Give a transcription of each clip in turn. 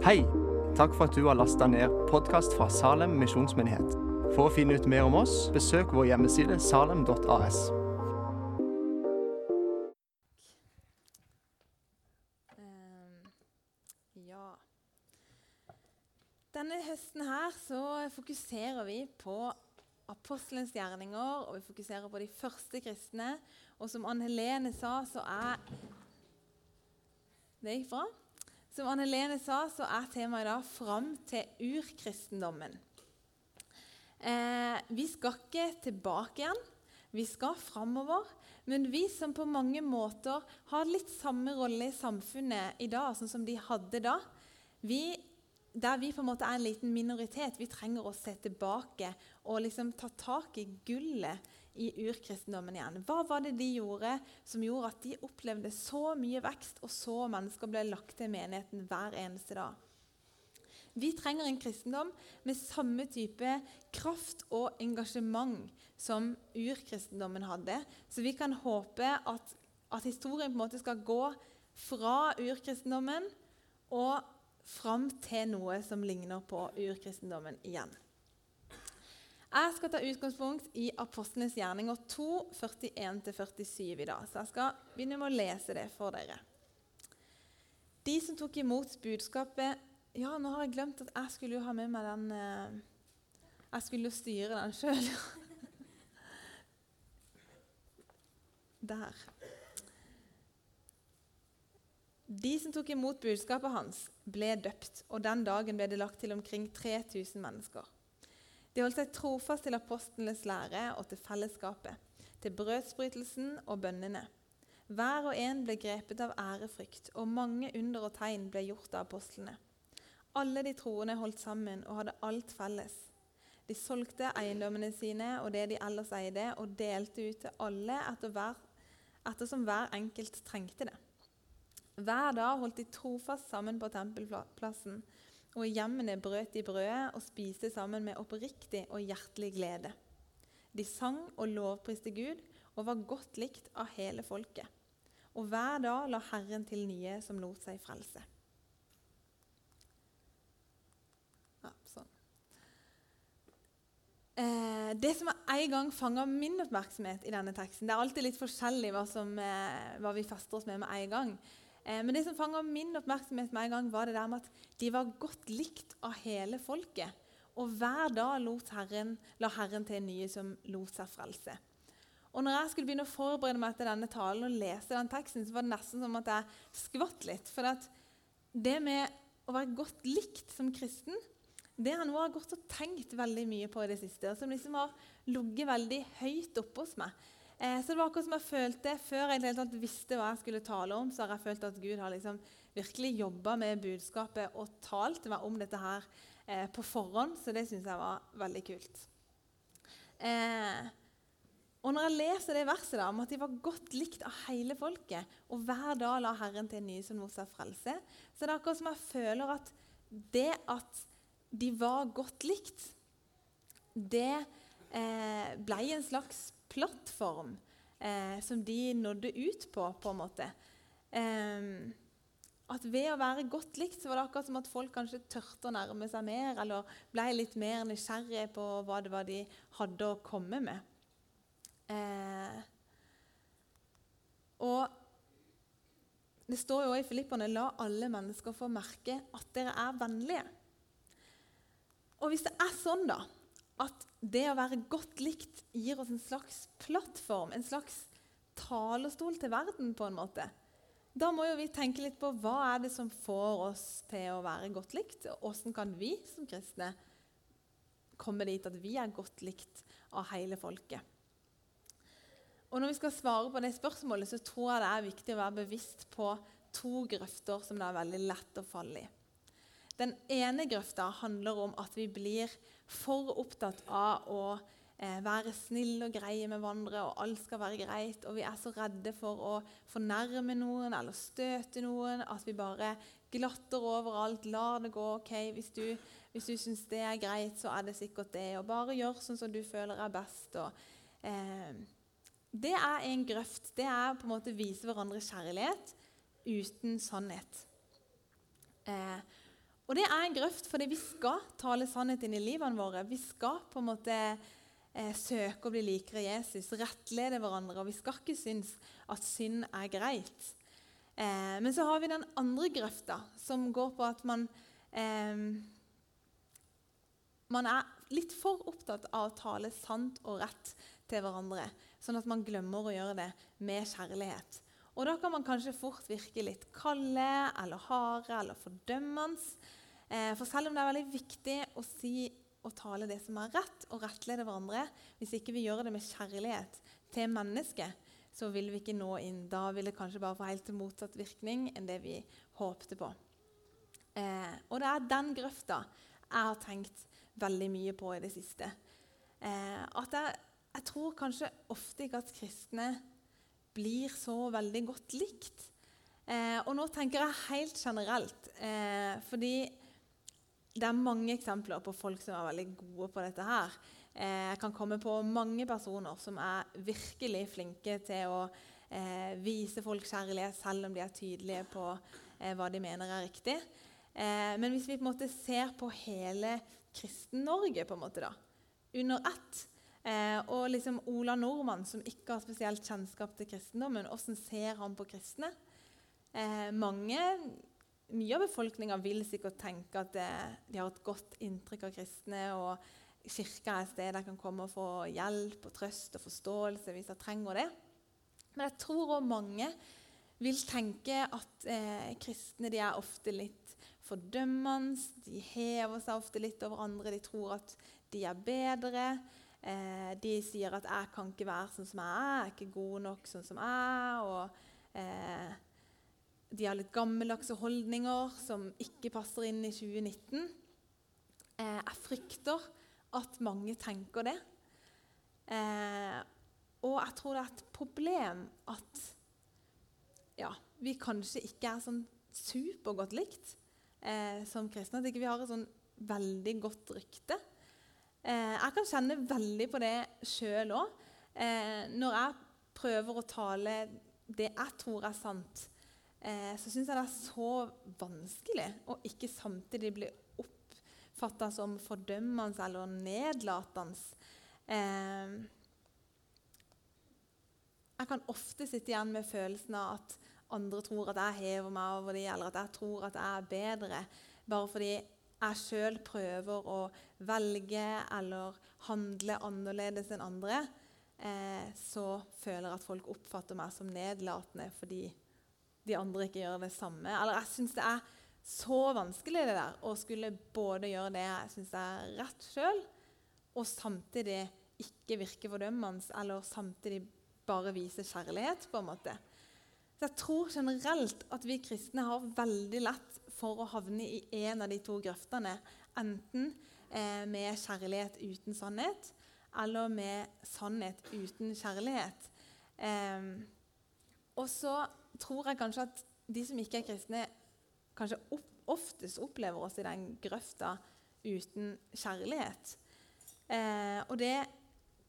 Hei! Takk for at du har lasta ned podkast fra Salem misjonsmyndighet. For å finne ut mer om oss, besøk vår hjemmeside salem.as. Ehm, ja. Denne høsten her så fokuserer vi på apostelens gjerninger, og vi fokuserer på de første kristne. Og som Anne Helene sa, så er Det gikk bra? Som Anne Lene sa, så er temaet i dag 'Fram til urkristendommen'. Eh, vi skal ikke tilbake igjen. Vi skal framover. Men vi som på mange måter har litt samme rolle i samfunnet i dag, sånn som de hadde da, vi, der vi på en måte er en liten minoritet, vi trenger å se tilbake og liksom ta tak i gullet i urkristendommen igjen. Hva var det de gjorde som gjorde at de opplevde så mye vekst, og så mennesker ble lagt til menigheten hver eneste dag? Vi trenger en kristendom med samme type kraft og engasjement som urkristendommen hadde. Så vi kan håpe at, at historien på en måte skal gå fra urkristendommen og fram til noe som ligner på urkristendommen igjen. Jeg skal ta utgangspunkt i Apostlenes gjerninger 2, 41-47 i dag. Så jeg skal begynne med å lese det for dere. De som tok imot budskapet Ja, nå har jeg glemt at jeg skulle jo ha med meg den eh, Jeg skulle jo styre den sjøl. Der. De som tok imot budskapet hans, ble døpt, og den dagen ble det lagt til omkring 3000 mennesker. De holdt seg trofast til apostlenes lære og til fellesskapet, til brødsbrytelsen og bønnene. Hver og en ble grepet av ærefrykt, og mange under og tegn ble gjort av apostlene. Alle de troende holdt sammen og hadde alt felles. De solgte eiendommene sine og det de ellers eide, og delte ut til alle etter hver, ettersom hver enkelt trengte det. Hver dag holdt de trofast sammen på tempelplassen, og i hjemmene brøt de brødet og spiste sammen med oppriktig og hjertelig glede. De sang og lovpriste Gud og var godt likt av hele folket. Og hver dag la Herren til nye som lot seg frelse. Ja, sånn. Eh, det som en gang fanga min oppmerksomhet i denne teksten Det er alltid litt forskjellig hva, som, eh, hva vi fester oss med med en gang. Eh, men det som fanga min oppmerksomhet med en gang, var det der med at de var godt likt av hele folket. Og hver dag Herren, la Herren til nye som lot seg frelse. Og når jeg skulle begynne å forberede meg til denne talen og lese den teksten, så var det nesten som at jeg skvatt litt. For det med å være godt likt som kristen, det har jeg har gått og tenkt veldig mye på i det siste. Og som liksom har ligget veldig høyt oppe hos meg. Eh, så det var akkurat som jeg følte Før jeg helt visste hva jeg skulle tale om, så har jeg følt at Gud har liksom virkelig jobba med budskapet og talt meg om dette her eh, på forhånd. Så det syns jeg var veldig kult. Eh, og når jeg leser det verset da, om at de var godt likt av hele folket, og hver dag la Herren til nye som mot seg frelse, så det er akkurat som jeg føler at det at de var godt likt, det eh, ble en slags plattform eh, som de nådde ut på, på en måte. Eh, at ved å være godt likt, så var det akkurat som at folk kanskje tørte å nærme seg mer, eller ble litt mer nysgjerrige på hva det var de hadde å komme med. Eh, og det står jo i Filippene la alle mennesker få merke at dere er vennlige. Og hvis det er sånn da, at det å være godt likt gir oss en slags plattform, en slags talerstol til verden, på en måte, da må jo vi tenke litt på hva er det som får oss til å være godt likt. og Hvordan kan vi som kristne komme dit at vi er godt likt av hele folket? Og Når vi skal svare på det spørsmålet, så tror jeg det er viktig å være bevisst på to grøfter som det er veldig lett å falle i. Den ene grøfta handler om at vi blir for opptatt av å eh, være snille og greie med hverandre, og alt skal være greit. Og vi er så redde for å fornærme noen eller støte noen at vi bare glatter over alt, lar det gå. ok, Hvis du, hvis du syns det er greit, så er det sikkert det. Og bare gjør sånn som du føler er best. og... Eh, det er en grøft. Det er på en måte vise hverandre kjærlighet uten sannhet. Eh, Og det er en grøft, fordi vi skal tale sannhet inn i livene våre. Vi skal på en måte eh, søke å bli likere Jesus, rettlede hverandre. Og vi skal ikke synes at synd er greit. Eh, men så har vi den andre grøfta, som går på at man eh, Man er litt for opptatt av å tale sant og rett til hverandre, sånn at man glemmer å gjøre det med kjærlighet. Og Da kan man kanskje fort virke litt kalde eller harde eller fordømmende. Eh, for selv om det er veldig viktig å si og tale det som er rett, og rettlede hverandre, hvis ikke vi gjør det med kjærlighet til mennesket, så vil vi ikke nå inn. Da vil det kanskje bare få helt til motsatt virkning enn det vi håpte på. Eh, og det er den grøfta jeg har tenkt veldig mye på i det siste. Eh, at jeg, jeg, tror kanskje ofte ikke at kristne blir så veldig godt likt. Eh, og nå tenker jeg helt generelt, eh, fordi det er mange eksempler på folk som er veldig gode på dette her. Eh, jeg kan komme på mange personer som er virkelig flinke til å eh, vise folk kjærlighet, selv om de er tydelige på eh, hva de mener er riktig. Eh, men hvis vi på en måte ser på hele Kristen-Norge på en måte da, under ett eh, Og liksom Ola Nordmann, som ikke har spesielt kjennskap til kristendommen, hvordan ser han på kristne? Eh, mange mye av befolkninga vil sikkert tenke at de har et godt inntrykk av kristne, og kirka er et sted der kan komme og få hjelp og trøst og forståelse hvis de trenger det. Men jeg tror òg mange vil tenke at eh, kristne er ofte litt fordømmende. De hever seg ofte litt over andre. De tror at de er bedre. Eh, de sier at 'jeg kan ikke være sånn som jeg er', 'jeg er ikke god nok sånn som jeg'. og eh, de har litt gammeldagse holdninger som ikke passer inn i 2019. Eh, jeg frykter at mange tenker det. Eh, og jeg tror det er et problem at ja, vi kanskje ikke er sånn supergodt likt eh, som kristne. At ikke vi har et sånn veldig godt rykte. Eh, jeg kan kjenne veldig på det sjøl òg. Eh, når jeg prøver å tale det jeg tror er sant, eh, så syns jeg det er så vanskelig å ikke samtidig bli oppfatta som fordømmende eller nedlatende. Eh, jeg kan ofte sitte igjen med følelsen av at andre tror at jeg hever meg over dem, eller at jeg tror at jeg er bedre, bare fordi jeg sjøl prøver å velge eller handle annerledes enn andre, eh, så føler jeg at folk oppfatter meg som nedlatende fordi de andre ikke gjør det samme. Eller jeg syns det er så vanskelig det der, å skulle både gjøre det jeg syns er rett sjøl, og samtidig ikke virke fordømmende, eller samtidig bare vise kjærlighet. på en måte. Så Jeg tror generelt at vi kristne har veldig lett for å havne i en av de to grøftene. Enten eh, med kjærlighet uten sannhet, eller med sannhet uten kjærlighet. Eh, og så tror jeg kanskje at de som ikke er kristne, kanskje oftest opplever oss i den grøfta uten kjærlighet. Eh, og det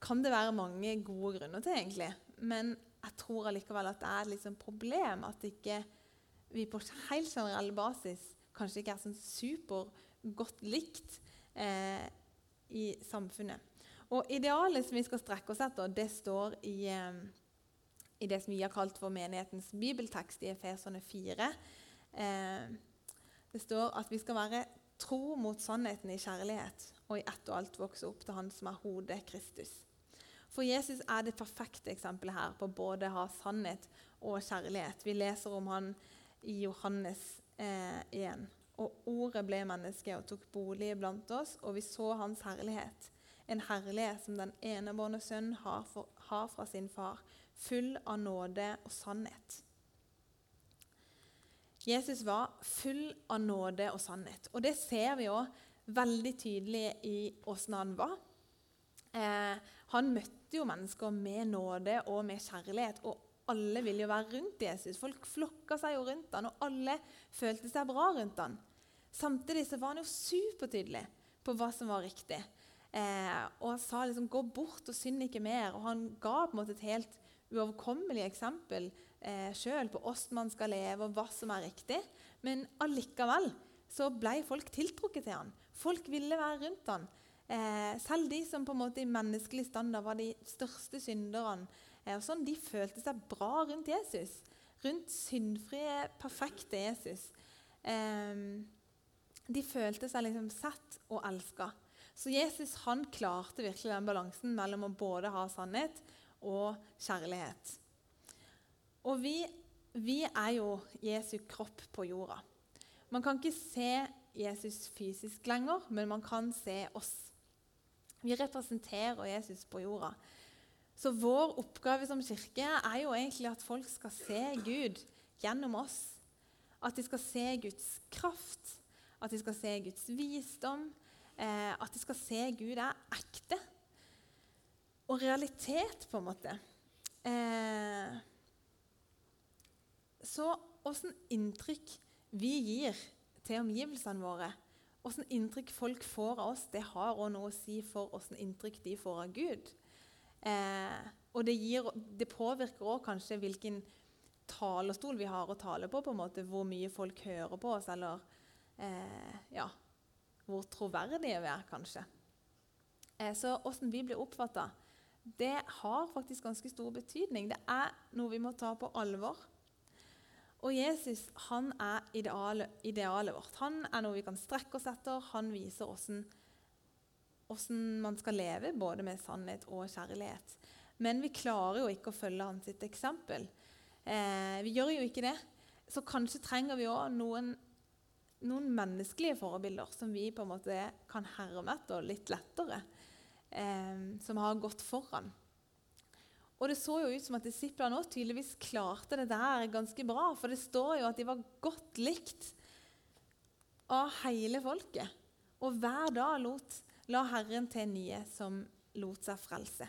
kan det være mange gode grunner til, egentlig. Men jeg tror allikevel at det er et liksom problem at ikke vi på helt generell basis kanskje ikke er sånn supergodt likt eh, i samfunnet. Og Idealet som vi skal strekke oss etter, det står i eh, i det som vi har kalt for menighetens bibeltekst i Efeserne 4. Eh, det står at vi skal være tro mot sannheten i kjærlighet og i ett og alt vokse opp til Han som er hodet, Kristus. For Jesus er det perfekte eksempelet her på både å ha sannhet og kjærlighet. Vi leser om han i Johannes eh, 1. Og ordet ble menneske og tok bolig blant oss, og vi så hans herlighet. En herlighet som den enebårne sønn har, for, har fra sin far full av nåde og sannhet. Jesus var full av nåde og sannhet. Og det ser vi òg veldig tydelig i åssen han var. Eh, han møtte jo mennesker med nåde og med kjærlighet, og alle ville jo være rundt Jesus. Folk flokka seg jo rundt han, og alle følte seg bra rundt han. Samtidig så var han jo supertydelig på hva som var riktig. Eh, og han sa liksom 'gå bort og synd ikke mer'. Og han ga på en måte et helt uoverkommelig eksempel eh, sjøl på hvordan man skal leve, og hva som er riktig. Men allikevel så ble folk tiltrukket til han. Folk ville være rundt han. Eh, selv de som på en måte i menneskelig standard var de største synderne, eh, og sånn, de følte seg bra rundt Jesus. Rundt syndfrie, perfekte Jesus. Eh, de følte seg liksom sett og elska. Så Jesus han klarte virkelig den balansen mellom å både ha sannhet og kjærlighet. Og vi, vi er jo Jesu kropp på jorda. Man kan ikke se Jesus fysisk lenger, men man kan se oss. Vi representerer Jesus på jorda. Så vår oppgave som kirke er jo egentlig at folk skal se Gud gjennom oss. At de skal se Guds kraft, at de skal se Guds visdom, eh, at de skal se Gud er ekte. Og realitet, på en måte. Eh, så åssen inntrykk vi gir til omgivelsene våre, åssen inntrykk folk får av oss, det har òg noe å si for åssen inntrykk de får av Gud. Eh, og det, gir, det påvirker òg kanskje hvilken talerstol vi har å tale på, på en måte, hvor mye folk hører på oss, eller eh, ja, hvor troverdige vi er, kanskje. Eh, så åssen vi blir oppfatta, det har faktisk ganske stor betydning. Det er noe vi må ta på alvor. Og Jesus han er idealet, idealet, vårt. Han er noe vi kan strekke oss etter. Han viser hvordan, man skal leve, både med sannhet og kjærlighet. Men vi klarer jo ikke å følge hans eksempel. Eh, vi gjør jo ikke det. Så kanskje trenger vi òg noen, noen, menneskelige forbilder som vi på en måte kan herme etter litt lettere. Eh, som har gått foran. Og det så jo ut som at disiplene også tydeligvis klarte det der ganske bra. For det står jo at de var godt likt av hele folket. Og hver dag lot, la Herren til nye som lot seg frelse.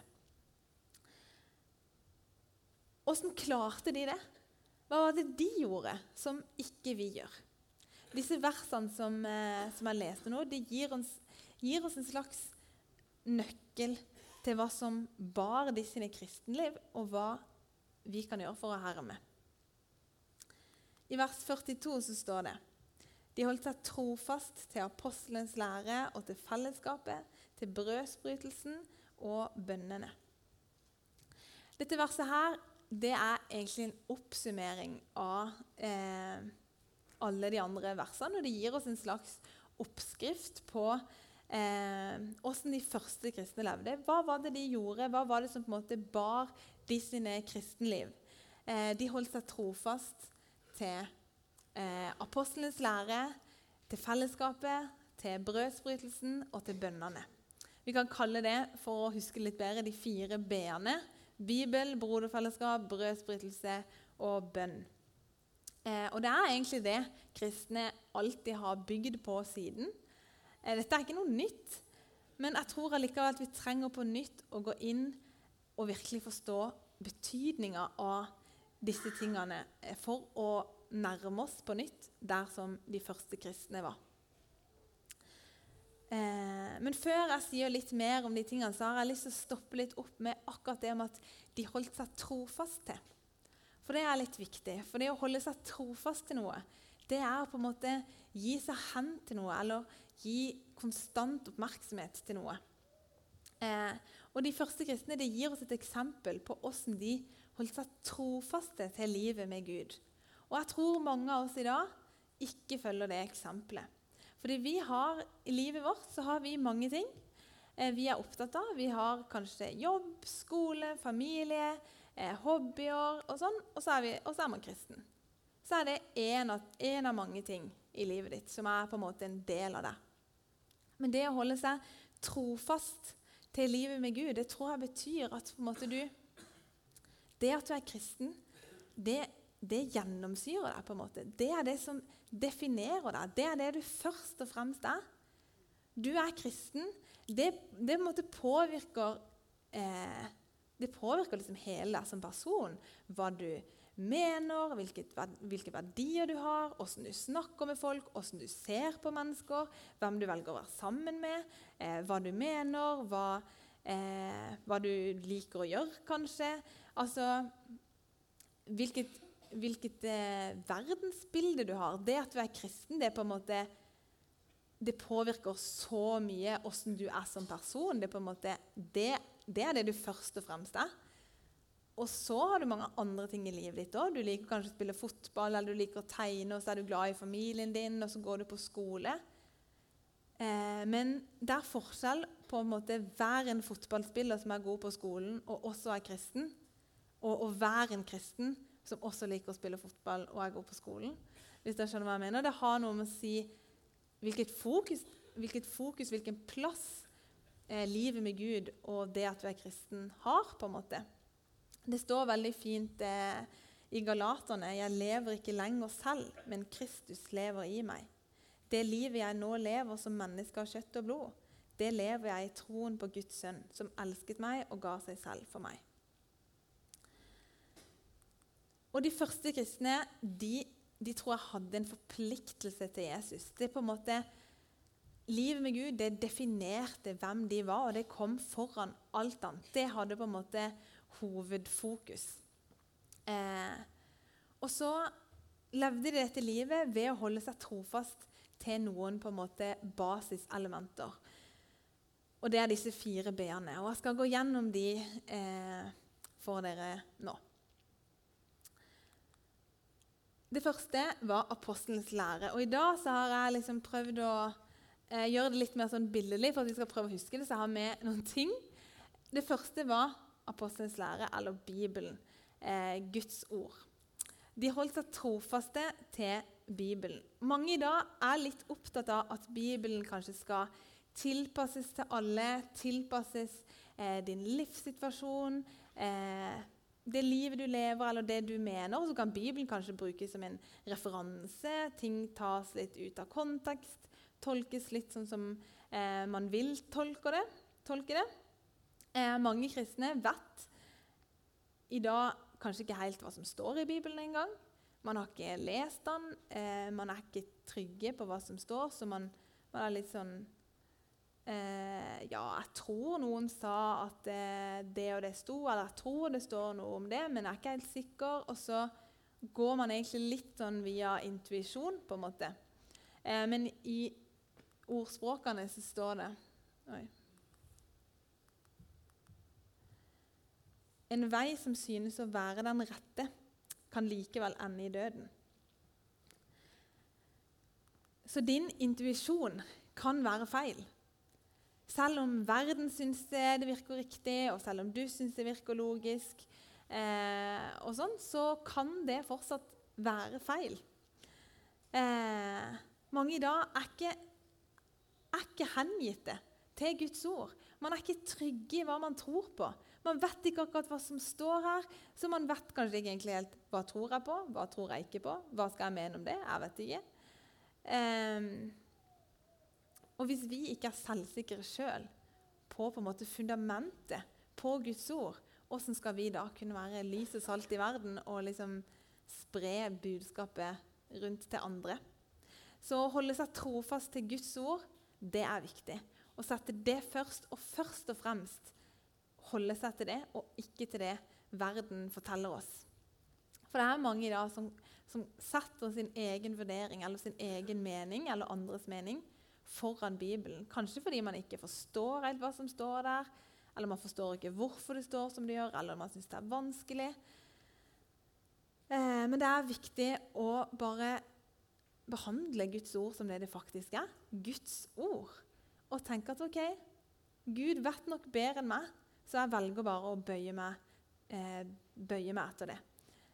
Åssen klarte de det? Hva var det de gjorde som ikke vi gjør? Disse versene som, eh, som jeg leste nå, de gir oss, gir oss en slags nøkkel til hva som bar de sine kristenliv, og hva vi kan gjøre for å herme. I vers 42 så står det de holdt seg trofast til apostelens lære og til fellesskapet, til brødsbrytelsen og bønnene. Dette verset her, det er egentlig en oppsummering av eh, alle de andre versene. Og det gir oss en slags oppskrift på Åssen eh, de første kristne levde. Hva var det de gjorde? Hva var det som på en måte bar de sine kristenliv? Eh, de holdt seg trofast til eh, apostlenes lære, til fellesskapet, til brødsbrytelsen og til bønnene. Vi kan kalle det for å huske litt bedre, de fire b-ene. Bibel, broderfellesskap, brødsbrytelse og bønn. Eh, og det er egentlig det kristne alltid har bygd på siden. Eh, dette er ikke noe nytt, men jeg tror allikevel at vi trenger på nytt å gå inn og virkelig forstå betydninga av disse tingene eh, for å nærme oss på nytt der som de første kristne var. Eh, men før jeg sier litt mer om de tingene, så har jeg lyst til å stoppe litt opp med akkurat det med at de holdt seg trofast til. For det er litt viktig. For det å holde seg trofast til noe, det er å på en måte gi seg hen til noe, eller gi konstant oppmerksomhet til noe. Eh, og De første kristne de gir oss et eksempel på hvordan de holdt seg trofaste til livet med Gud. Og jeg tror mange av oss i dag ikke følger det eksempelet. Fordi vi har, I livet vårt så har vi mange ting eh, vi er opptatt av. Vi har kanskje jobb, skole, familie, eh, hobbyer og sånn. Og så er, vi, og så er man kristen. Så er det én av, av mange ting i livet ditt som er på en måte en del av det. Men det å holde seg trofast til livet med Gud, det tror jeg betyr at på en måte du Det at du er kristen, det, det gjennomsyrer deg. på en måte. Det er det som definerer deg. Det er det du først og fremst er. Du er kristen. Det, det på en måte påvirker eh, Det påvirker liksom hele deg som person. Hva du mener, hvilket, hvilke verdier du har, hvordan du snakker med folk, hvordan du ser på mennesker, hvem du velger å være sammen med, eh, hva du mener, hva, eh, hva, du liker å gjøre, kanskje. Altså Hvilket, hvilket eh, verdensbilde du har. Det at du er kristen, det er på en måte det påvirker så mye åssen du er som person. Det er, måte, det, det er det du først og fremst er. Og så har du mange andre ting i livet ditt òg. Du liker kanskje å spille fotball, eller du liker å tegne, og så er du glad i familien din, og så går du på skole. Eh, men det er forskjell på en måte være en fotballspiller som er god på skolen, og også er kristen, og å være en kristen som også liker å spille fotball og er god på skolen. Hvis dere skjønner hva jeg mener. Det har noe med å si hvilket fokus, hvilket fokus hvilken plass eh, livet med Gud og det at du er kristen, har. på en måte. Det står veldig fint eh, i Galaterne 'Jeg lever ikke lenger selv, men Kristus lever i meg'. Det livet jeg nå lever som menneske av kjøtt og blod, det lever jeg i troen på Guds sønn, som elsket meg og ga seg selv for meg. Og De første kristne de, de tror jeg hadde en forpliktelse til Jesus. Det er på en måte, Livet med Gud det definerte hvem de var, og det kom foran alt annet. Det hadde på en måte hovedfokus. Eh, og så levde de dette livet ved å holde seg trofast til noen på en måte basiselementer. Og det er disse fire b-ene. Og jeg skal gå gjennom de eh, for dere nå. Det første var apostelens lære. Og I dag så har jeg liksom prøvd å eh, gjøre det litt mer sånn billedlig, for at vi skal prøve å huske det. Så jeg har med noen ting. Det første var apostelens lære, eller Bibelen. Eh, Guds ord. De holdt seg trofaste til Bibelen. Mange i dag er litt opptatt av at Bibelen kanskje skal tilpasses til alle, tilpasses eh, din livssituasjon, eh, det livet du lever, eller det du mener. Så kan Bibelen kanskje brukes som en referanse. Ting tas litt ut av kontekst, tolkes litt sånn som eh, man vil tolke det. Tolke det. Eh, mange kristne vet i dag kanskje ikke helt hva som står i Bibelen engang. Man har ikke lest den, eh, man er ikke trygge på hva som står, så man, man er litt sånn eh, Ja, jeg tror noen sa at eh, det og det sto, eller jeg tror det står noe om det, men jeg er ikke helt sikker. Og så går man egentlig litt sånn via intuisjon, på en måte. Eh, men i ordspråkene så står det Oi. En vei som synes å være den rette, kan likevel ende i døden. Så din intuisjon kan være feil. Selv om verden syns det virker riktig, og selv om du syns det virker logisk, eh, og sånn, så kan det fortsatt være feil. Eh, mange i dag er ikke, er ikke hengitte til Guds ord. Man er ikke trygge i hva man tror på. Man vet ikke akkurat hva som står her, så man vet kanskje ikke egentlig helt hva tror jeg på, hva tror jeg ikke på, hva skal jeg mene om det? Jeg vet ikke. Um, og hvis vi ikke er selvsikre sjøl på, på en måte fundamentet på Guds ord, hvordan skal vi da kunne være lys og salt i verden og liksom spre budskapet rundt til andre? Så å holde seg trofast til Guds ord, det er viktig. Å sette det først, og først og fremst holde seg til det, og ikke til det verden forteller oss. For det er mange i dag som, som setter sin egen vurdering eller sin egen mening eller andres mening foran Bibelen. Kanskje fordi man ikke forstår helt hva som står der, eller man forstår ikke hvorfor det står som det gjør, eller man syns det er vanskelig. Eh, men det er viktig å bare behandle Guds ord som det det faktisk er. Guds ord. Og tenke at OK, Gud vet nok bedre enn meg. Så jeg velger bare å bøye meg, eh, bøye meg etter det.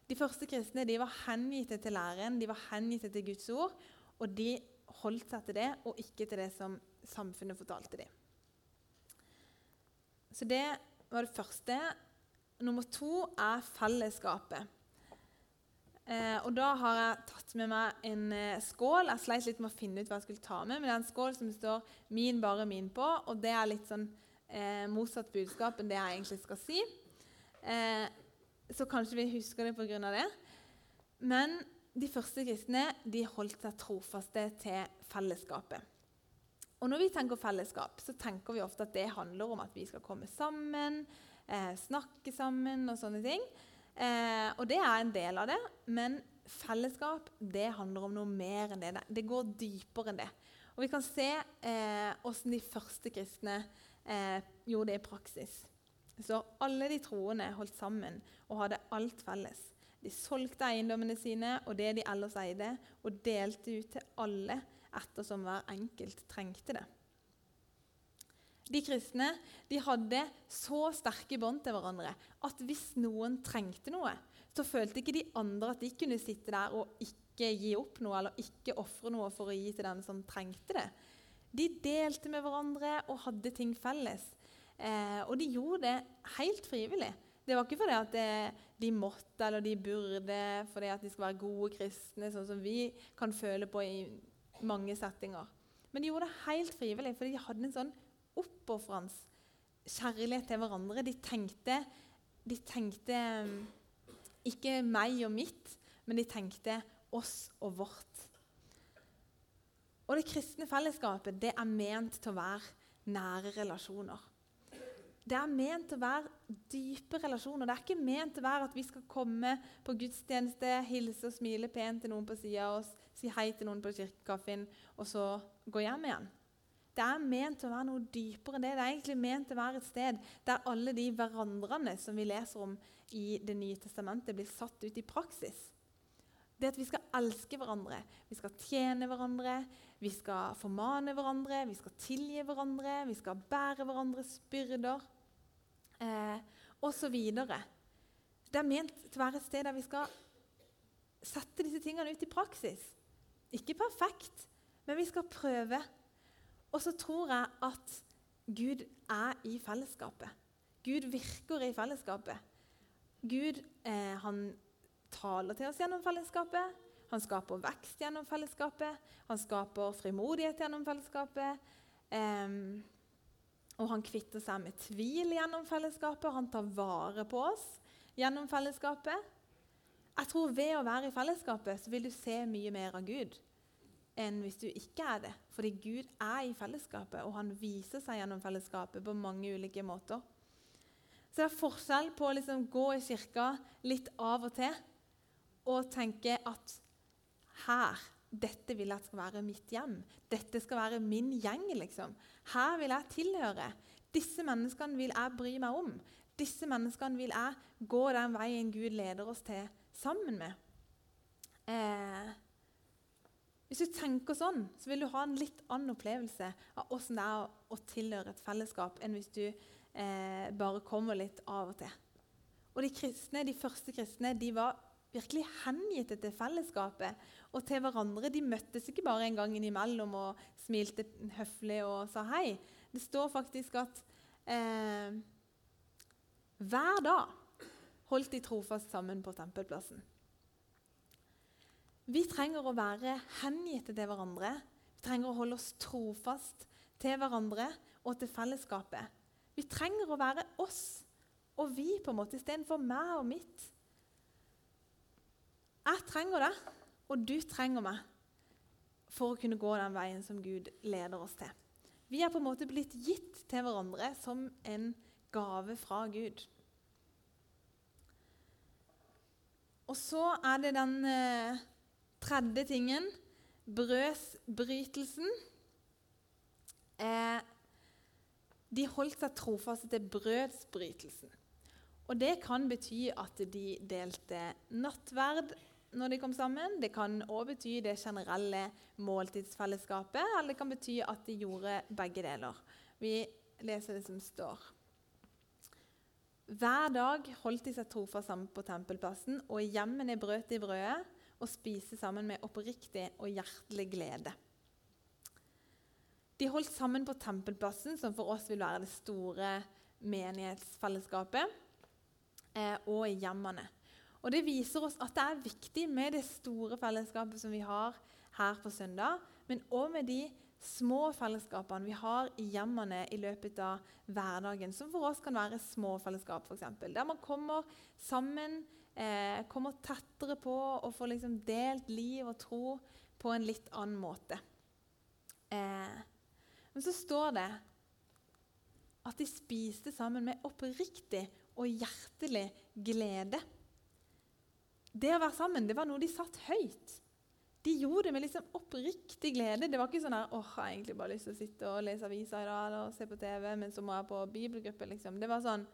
De første kristne de var hengitte til læren, de var hengitte til Guds ord. Og de holdt seg til det, og ikke til det som samfunnet fortalte dem. Så det var det første. Nummer to er fellesskapet. Eh, og Da har jeg tatt med meg en eh, skål. Jeg sleit litt med å finne ut hva jeg skulle ta med. Men det er en skål som står 'min, bare min' på. Og det er litt sånn eh, motsatt budskap enn det jeg egentlig skal si. Eh, så kanskje vi husker det pga. det. Men de første kristne de holdt seg trofaste til fellesskapet. Og Når vi tenker fellesskap, så tenker vi ofte at det handler om at vi skal komme sammen, eh, snakke sammen og sånne ting. Eh, og det er en del av det, men fellesskap det handler om noe mer enn det. Det går dypere enn det. Og Vi kan se hvordan de første kristne eh, gjorde det i praksis. Så alle de troende holdt sammen og hadde alt felles. De solgte eiendommene sine og det de ellers eide, og delte ut til alle ettersom hver enkelt trengte det. De kristne de hadde så sterke bånd til hverandre at hvis noen trengte noe, så følte ikke de andre at de kunne sitte der og ikke gi opp noe eller ikke ofre noe for å gi til den som trengte det. De delte med hverandre og hadde ting felles. Eh, og de gjorde det helt frivillig. Det var ikke fordi at det, de måtte eller de burde fordi at de skal være gode kristne, sånn som vi kan føle på i mange settinger. Men de gjorde det helt frivillig fordi de hadde en sånn oppofrende kjærlighet til hverandre. De tenkte, de tenkte mm, ikke meg og mitt, men de tenkte oss og vårt. Og det kristne fellesskapet det er ment til å være nære relasjoner. Det er ment til å være dype relasjoner. Det er ikke ment til å være at vi skal komme på gudstjeneste, hilse og smile pent til noen på sida oss, si hei til noen på kirkekaffen, og så gå hjem igjen. Det er ment til å være noe dypere enn det. Det er egentlig ment til å være et sted der alle de hverandrene som vi leser om i Det nye testamentet, blir satt ut i praksis. Det at vi skal elske hverandre, vi skal tjene hverandre, vi skal formane hverandre, vi skal tilgi hverandre, vi skal bære hverandres byrder eh, osv. Det er ment til å være et sted der vi skal sette disse tingene ut i praksis. Ikke perfekt, men vi skal prøve. Og så tror jeg at Gud er i fellesskapet. Gud virker i fellesskapet. Gud eh, han taler til oss gjennom fellesskapet. Han skaper vekst gjennom fellesskapet. Han skaper frimodighet gjennom fellesskapet. Um, og han kvitter seg med tvil gjennom fellesskapet. Han tar vare på oss gjennom fellesskapet. Jeg tror Ved å være i fellesskapet så vil du se mye mer av Gud enn hvis du ikke er det. Fordi Gud er i fellesskapet, og han viser seg gjennom fellesskapet på mange ulike måter. Så det er forskjell på å liksom gå i kirka litt av og til og tenke at her dette vil jeg skal være mitt hjem. Dette skal være min gjeng. liksom. Her vil jeg tilhøre. Disse menneskene vil jeg bry meg om. Disse menneskene vil jeg gå den veien Gud leder oss til, sammen med. Eh, hvis du tenker sånn, så vil du ha en litt annen opplevelse av åssen det er å, å, tilhøre et fellesskap, enn hvis du eh, bare kommer litt av og til. Og De kristne, de første kristne de var virkelig hengitt til fellesskapet og til hverandre. De møttes ikke bare en gang innimellom og smilte høflig og sa hei. Det står faktisk at eh, hver dag holdt de trofast sammen på tempelplassen. Vi trenger å være hengitte til hverandre. Vi trenger å holde oss trofast til hverandre og til fellesskapet. Vi trenger å være oss og vi på en måte istedenfor meg og mitt. Jeg trenger det, og du trenger meg for å kunne gå den veien som Gud leder oss til. Vi er på en måte blitt gitt til hverandre som en gave fra Gud. Og så er det den eh, tredje tingen brødsbrytelsen. Eh, de holdt seg trofaste til brødsbrytelsen. Og det kan bety at de delte nattverd når de kom sammen. Det kan òg bety det generelle måltidsfellesskapet, eller det kan bety at de gjorde begge deler. Vi leser det som står. Hver dag holdt de seg trofast sammen på tempelplassen, og hjemmene brøt de brødet og spiste sammen med oppriktig og hjertelig glede. De holdt sammen på tempelplassen, som for oss vil være det store menighetsfellesskapet, eh, og i hjemmene. Og Det viser oss at det er viktig med det store fellesskapet som vi har her på søndag, men òg med de små fellesskapene vi har i hjemmene i løpet av hverdagen, som for oss kan være små fellesskap, f.eks. Der man kommer sammen, eh, kommer tettere på og får liksom delt liv og tro på en litt annen måte. Eh, men så står det at de spiste sammen med oppriktig og hjertelig glede. Det å være sammen det var noe de satt høyt. de gjorde det med liksom oppriktig glede. Det var ikke sånn her, åh, jeg har egentlig bare lyst til å sitte og lese aviser i dag eller se på TV, men så må jeg på bibelgruppe. liksom. Det var sånn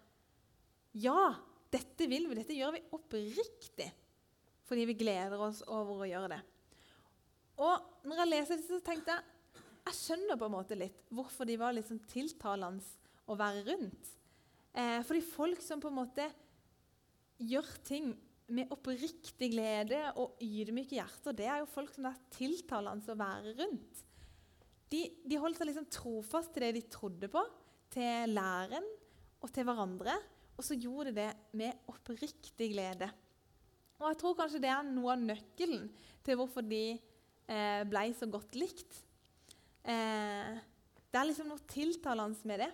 Ja, dette vil vi. Dette gjør vi oppriktig. Fordi vi gleder oss over å gjøre det. Og når jeg leser det, så tenkte jeg jeg skjønner på en måte litt hvorfor de var liksom tiltalende å være rundt. Eh, fordi folk som på en måte gjør ting med oppriktig glede og ydmyke hjerter, det er jo folk som det er tiltalende å være rundt. De, de holdt seg liksom trofast til det de trodde på, til læren og til hverandre. Og så gjorde de det med oppriktig glede. Og jeg tror kanskje det er noe av nøkkelen til hvorfor de eh, ble så godt likt. Eh, det er liksom noe tiltalende med det.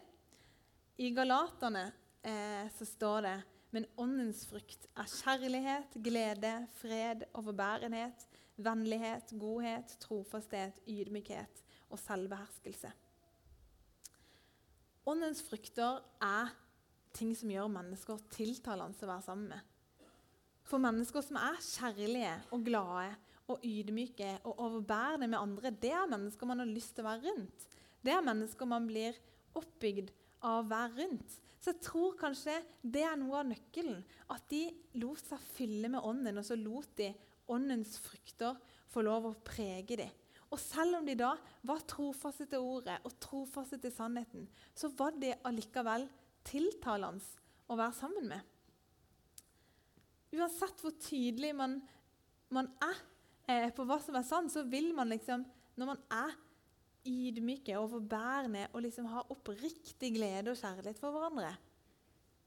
I Galaterne eh, så står det men åndens frukt er kjærlighet, glede, fred, overbærenhet, vennlighet, godhet, trofasthet, ydmykhet og selvbeherskelse. Åndens frukter er ting som gjør mennesker tiltalende å være sammen med. For mennesker som er kjærlige og glade og ydmyke og overbærende med andre, det er mennesker man har lyst til å være rundt. Det er mennesker man blir oppbygd av å være rundt. Så jeg tror kanskje det er noe av nøkkelen. At de lot seg fylle med ånden, og så lot de åndens frukter få lov å prege dem. Og selv om de da var trofaste til ordet og trofaste til sannheten, så var de allikevel tiltalende å være sammen med. Uansett hvor tydelig man, man er eh, på hva som er sant, så vil man liksom Når man er ydmyke og overbærende og liksom har oppriktig glede og kjærlighet for hverandre,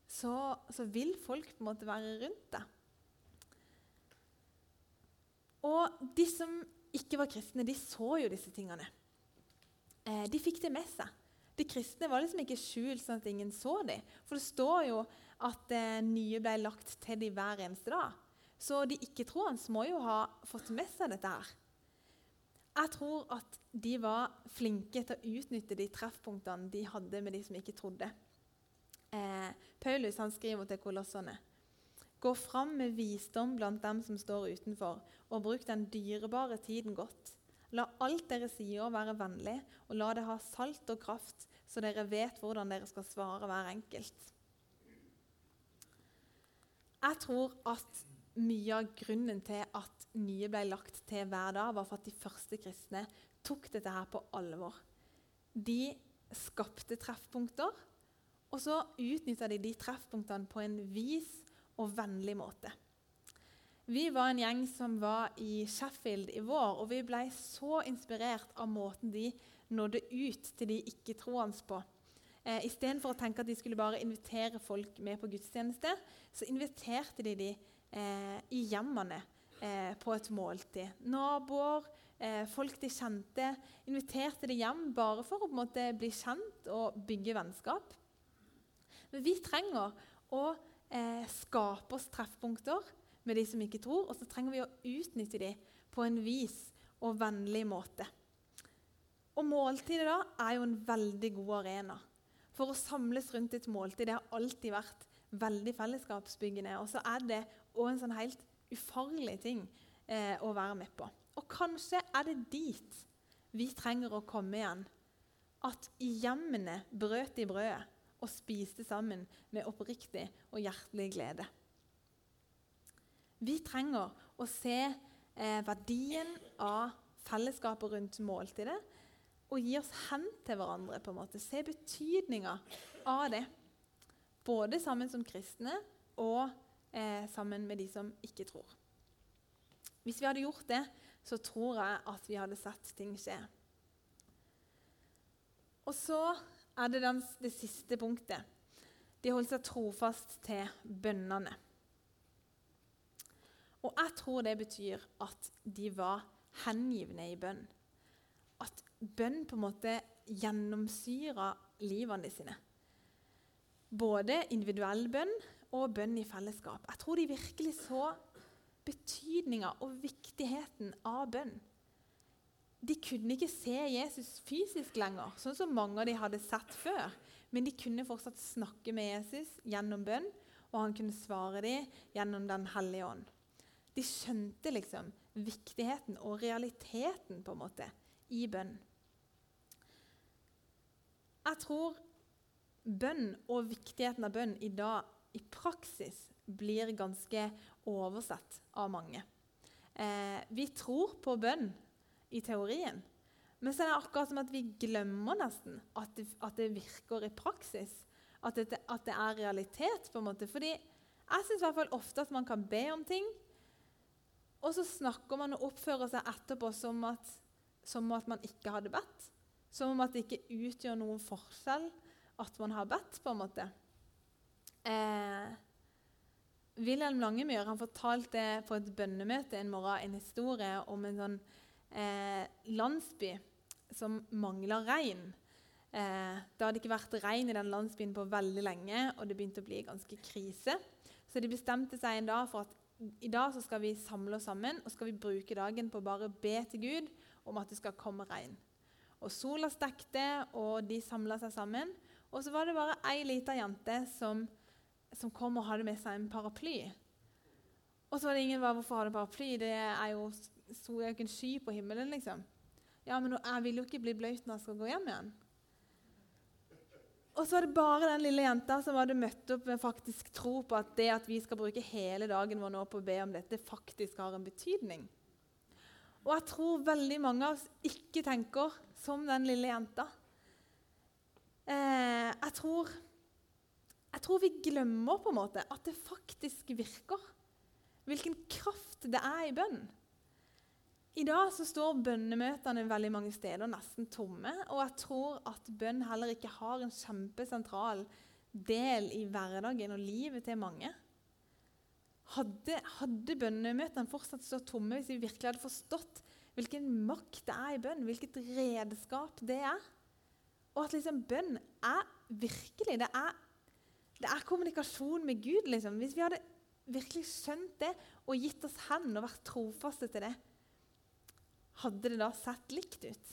så, så vil folk på en måte være rundt deg. Og de som ikke var kristne, de så jo disse tingene. Eh, de fikk det med seg. De kristne var liksom ikke skjult sånn at ingen så dem. For det står jo at eh, nye ble lagt til dem hver eneste dag. Så de ikke-troende må jo ha fått med seg dette her. Jeg tror at de var flinke til å utnytte de treffpunktene de hadde med de som ikke trodde. Eh, Paulus han skriver til kolossene. Gå fram med visdom blant dem som står utenfor, og bruk den dyrebare tiden godt. La alt dere sier være vennlig, og la det ha salt og kraft, så dere vet hvordan dere skal svare hver enkelt. Jeg tror at mye av grunnen til at nye ble lagt til hver dag, var for at de første kristne tok dette her på alvor. De skapte treffpunkter, og så utnytta de de treffpunktene på en vis og vennlig måte. Vi var en gjeng som var i Sheffield i vår, og vi ble så inspirert av måten de nådde ut til de ikke-troende på. Eh, Istedenfor å tenke at de skulle bare invitere folk med på gudstjeneste, så inviterte de de eh, i hjemmene eh, på et måltid. Naboer, eh, folk de kjente, inviterte de hjem bare for å måte bli kjent og bygge vennskap. Men vi trenger å eh, skape oss treffpunkter med de som ikke tror, og så trenger vi å utnytte de på en vis og vennlig måte. Og Måltidet da er jo en veldig god arena. For å samles rundt et måltid det har alltid vært veldig fellesskapsbyggende. Og så er det òg en sånn helt ufarlig ting eh, å være med på. Og kanskje er det dit vi trenger å komme igjen. At i hjemmene brøt de brødet og spiste sammen med oppriktig og hjertelig glede. Vi trenger å se eh, verdien av fellesskapet rundt måltidet og gi oss hen til hverandre. på en måte. Se betydninga av det. Både sammen som kristne og eh, sammen med de som ikke tror. Hvis vi hadde gjort det, så tror jeg at vi hadde sett ting skje. Og så er det den, det siste punktet. De holdt seg trofast til bønnene. Og jeg tror det betyr at de var hengivne i bønn. At bønn på en måte gjennomsyra livene sine. Både individuell bønn og bønn i fellesskap. Jeg tror de virkelig så betydninga og viktigheten av bønn. De kunne ikke se Jesus fysisk lenger, sånn som mange av de hadde sett før. Men de kunne fortsatt snakke med Jesus gjennom bønn, og han kunne svare dem gjennom Den hellige ånd. De skjønte liksom viktigheten og realiteten på en måte i bønn. Jeg tror bønn og viktigheten av bønn i dag i praksis blir ganske oversett av mange. Eh, vi tror på bønn i teorien, men så er det akkurat som at vi glemmer nesten at det, at det virker i praksis. At det, at det, er realitet. på en måte. Fordi jeg syns ofte at man kan be om ting, og så snakker man og oppfører seg etterpå som at, som at man ikke hadde bedt. Som om at det ikke utgjør noen forskjell at man har bedt, på en måte. Eh, Wilhelm Langemyr han fortalte på et bønnemøte en morgen en historie om en sånn eh, landsby som mangla regn. Eh, det hadde ikke vært regn i den landsbyen på veldig lenge, og det begynte å bli ganske krise. Så de bestemte seg en dag for at i dag skal vi samle oss sammen og skal vi bruke dagen på å bare be til Gud om at det skal komme regn. Og Sola stekte, og de samla seg sammen. Og så var det bare ei lita jente som, som, kom og hadde med seg en paraply. Og så var det ingen som hvorfor har du paraply. Det er jo, så er jo en sky på himmelen, liksom. Ja, men jeg vil jo ikke bli bløt når jeg skal gå hjem igjen. Og så var det bare den lille jenta som hadde møtt opp med faktisk tro på at det at vi skal bruke hele dagen vår nå på å be om dette, faktisk har en betydning. Og jeg tror veldig mange av oss ikke tenker som den lille jenta. Eh, jeg, tror, jeg tror vi glemmer på en måte at det faktisk virker. Hvilken kraft det er i bønn. I dag så står bønnemøtene veldig mange steder nesten tomme. Og jeg tror at bønn heller ikke har en kjempesentral del i hverdagen og livet til mange. Hadde, hadde bønnemøtene fortsatt stått tomme hvis vi virkelig hadde forstått hvilken makt det er i bønn, hvilket redskap det er? Og at liksom bønn er virkelig Det er, det er kommunikasjon med Gud. liksom. Hvis vi hadde virkelig skjønt det og gitt oss hen og vært trofaste til det, hadde det da sett likt ut?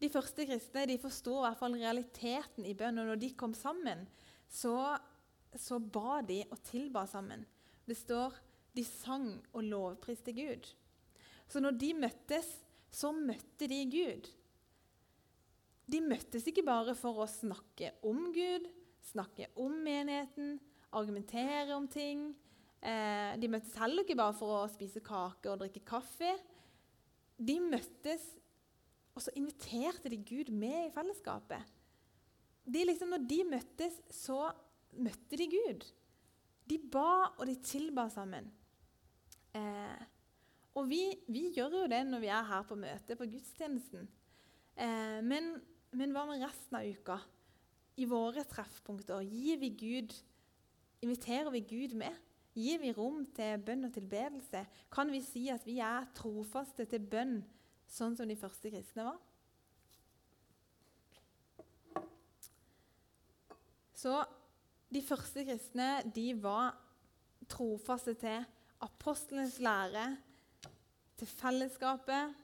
De første kristne de forsto i hvert fall realiteten i bønn. Og når de kom sammen, så, så ba de og tilba sammen. Det står de sang og lovpriste Gud. Så når de møttes, så møtte de Gud. De møttes ikke bare for å snakke om Gud, snakke om menigheten, argumentere om ting. Eh, de møttes heller ikke bare for å spise kake og drikke kaffe. De møttes, og så inviterte de Gud med i fellesskapet. De liksom, når de møttes, så møtte de Gud. De ba, og de tilba sammen. Eh, og vi, vi, gjør jo det når vi er her på møte, på gudstjenesten. Eh, men, men, hva med resten av uka? I våre treffpunkter gir vi Gud, inviterer vi Gud med? Gir vi rom til bønn og tilbedelse? Kan vi si at vi er trofaste til bønn, sånn som de første kristne var? Så de første kristne de var trofaste til apostlenes lære, til fellesskapet,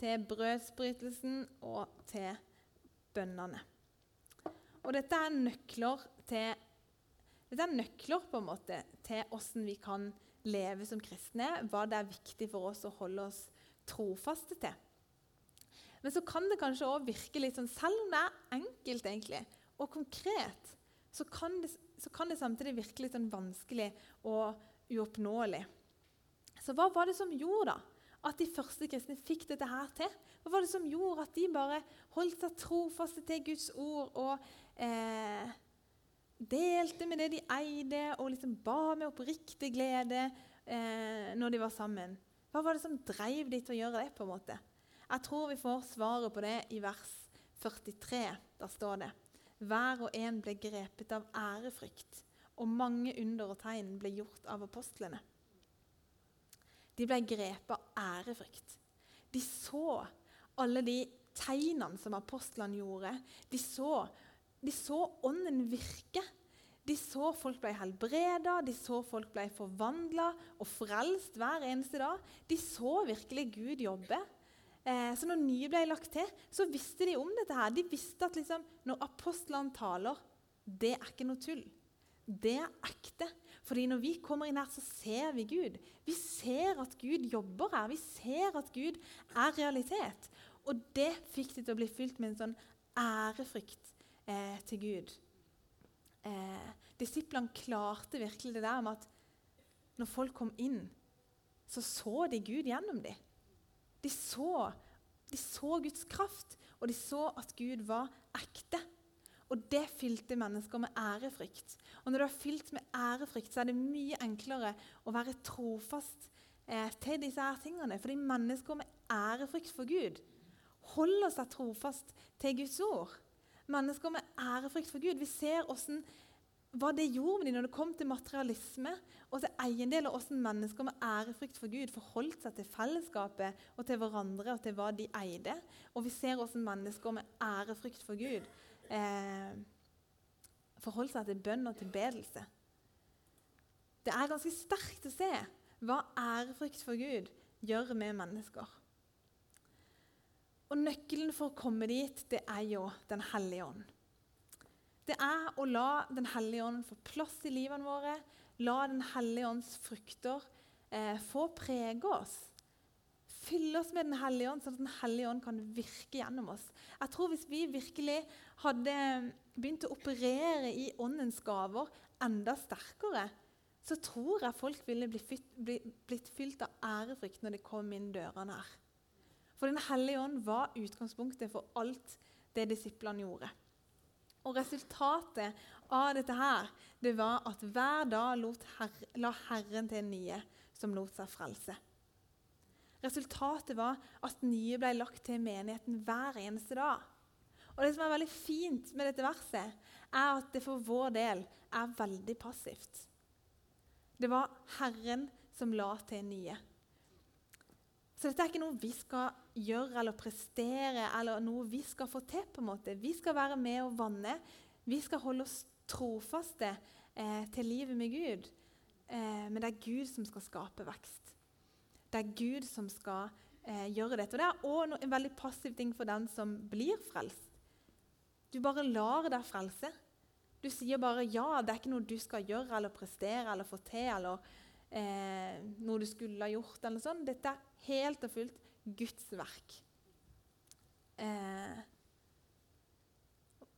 til brødsbrytelsen og til bønnene. Og dette er nøkler til dette er nøkler på en måte til hvordan vi kan leve som kristne, hva det er viktig for oss å holde oss trofaste til. Men så kan det kanskje òg virke litt sånn Selv om det er enkelt egentlig, og konkret, så kan, det, så kan det samtidig virke litt sånn vanskelig og uoppnåelig. Så hva var det som gjorde da at de første kristne fikk dette her til? Hva var det som gjorde at de bare holdt seg trofaste til Guds ord og eh, delte med det de eide, og liksom ba med oppriktig glede eh, når de var sammen. Hva var det som drev de til å gjøre det? på en måte? Jeg tror vi får svaret på det i vers 43. Der står det Hver og en ble grepet av ærefrykt, og mange under og tegn ble gjort av apostlene. De ble grepet av ærefrykt. De så alle de tegnene som apostlene gjorde. De så de så ånden virke. De så folk ble helbreda, de så folk ble forvandla og frelst hver eneste dag. De så virkelig Gud jobbe. Eh, så når nye ble lagt til, så visste de om dette. her. De visste at liksom, når apostlene taler, det er ikke noe tull. det er ekte. Fordi når vi kommer inn her, så ser vi Gud. Vi ser at Gud jobber her. Vi ser at Gud er realitet. Og det fikk de til å bli fylt med en sånn ærefrykt eh, til Gud. Eh, disiplene klarte virkelig det der med at når folk kom inn, så så de Gud gjennom dem. De så, de så Guds kraft, og de så at Gud var ekte. Og det fylte mennesker med ærefrykt. Og når du er fylt med ærefrykt, så er det mye enklere å være trofast eh, til disse her tingene. Fordi mennesker med ærefrykt for Gud holder seg trofast til Guds ord. Mennesker med ærefrykt for Gud. Vi ser hvordan, hva det gjorde med dem når det kom til materialisme og til eiendel, og hvordan mennesker med ærefrykt for Gud forholdt seg til fellesskapet og til hverandre og til hva de eide. Og vi ser hvordan mennesker med ærefrykt for Gud eh, forholdt seg til bønn og tilbedelse. Det er ganske sterkt å se hva ærefrykt for Gud gjør med mennesker. Og Nøkkelen for å komme dit, det er jo Den hellige ånd. Det er å la Den hellige ånd få plass i livene våre, la Den hellige ånds frukter eh, få prege oss. Fylle oss med Den hellige ånd, sånn at Den hellige ånd kan virke gjennom oss. Jeg tror Hvis vi virkelig hadde begynt å operere i åndens gaver enda sterkere, så tror jeg folk ville blitt fylt av ærefrykt når de kom inn dørene her. For Den hellige ånd var utgangspunktet for alt det disiplene gjorde. Og Resultatet av dette her, det var at hver dag herre, la Herren til nye som lot seg frelse. Resultatet var at nye ble lagt til menigheten hver eneste dag. Og Det som er veldig fint med dette verset, er at det for vår del er veldig passivt. Det var Herren som la til nye. Så dette er ikke noe vi skal gjøre eller prestere eller noe vi skal få til. på en måte. Vi skal være med og vanne. Vi skal holde oss trofaste eh, til livet med Gud. Eh, men det er Gud som skal skape vekst. Det er Gud som skal eh, gjøre dette. Og Det er òg en veldig passiv ting for den som blir frelst. Du bare lar deg frelse. Du sier bare ja. Det er ikke noe du skal gjøre eller prestere eller få til. eller eh, noe du skulle ha gjort. eller sånn. Dette er helt og fullt Guds verk. Eh,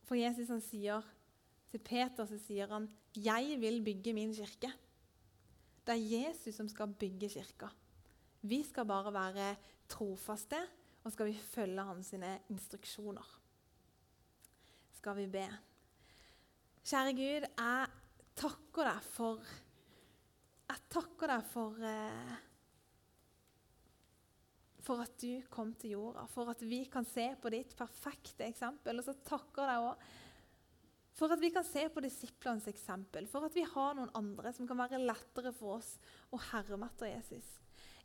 for Jesus han sier, til Peter så sier han 'Jeg vil bygge min kirke'. Det er Jesus som skal bygge kirka. Vi skal bare være trofaste, og skal vi følge hans instruksjoner skal vi be. Kjære Gud, jeg takker deg for Jeg takker deg for eh, for at du kom til jorda, for at vi kan se på ditt perfekte eksempel. Og så takker jeg deg òg for at vi kan se på disiplenes eksempel, for at vi har noen andre som kan være lettere for oss å herme etter Jesus.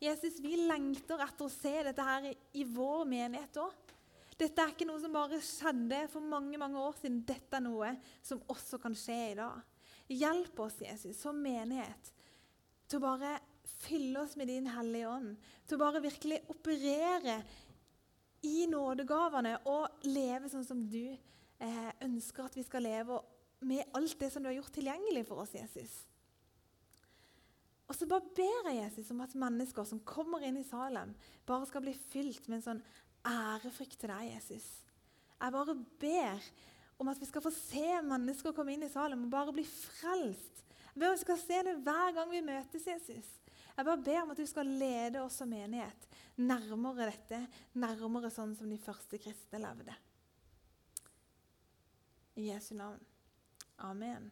Jesus, vi lengter etter å se dette her i, vår menighet òg. Dette er ikke noe som bare skjedde for mange mange år siden. Dette er noe som også kan skje i dag. Hjelp oss, Jesus, som menighet, til å bare fylle oss med Din Hellige Ånd. Til å bare virkelig operere i nådegavene og leve sånn som du eh, ønsker at vi skal leve, med alt det som du har gjort tilgjengelig for oss, Jesus. Og så bare ber jeg Jesus om at mennesker som kommer inn i Salem, bare skal bli fylt med en sånn ærefrykt til deg, Jesus. Jeg bare ber om at vi skal få se mennesker komme inn i Salem og bare bli frelst. Jeg ber om at vi skal se det hver gang vi møtes, Jesus. Jeg bare ber om at du skal lede oss som menighet nærmere dette, nærmere sånn som de første kristne levde. I Jesu navn. Amen.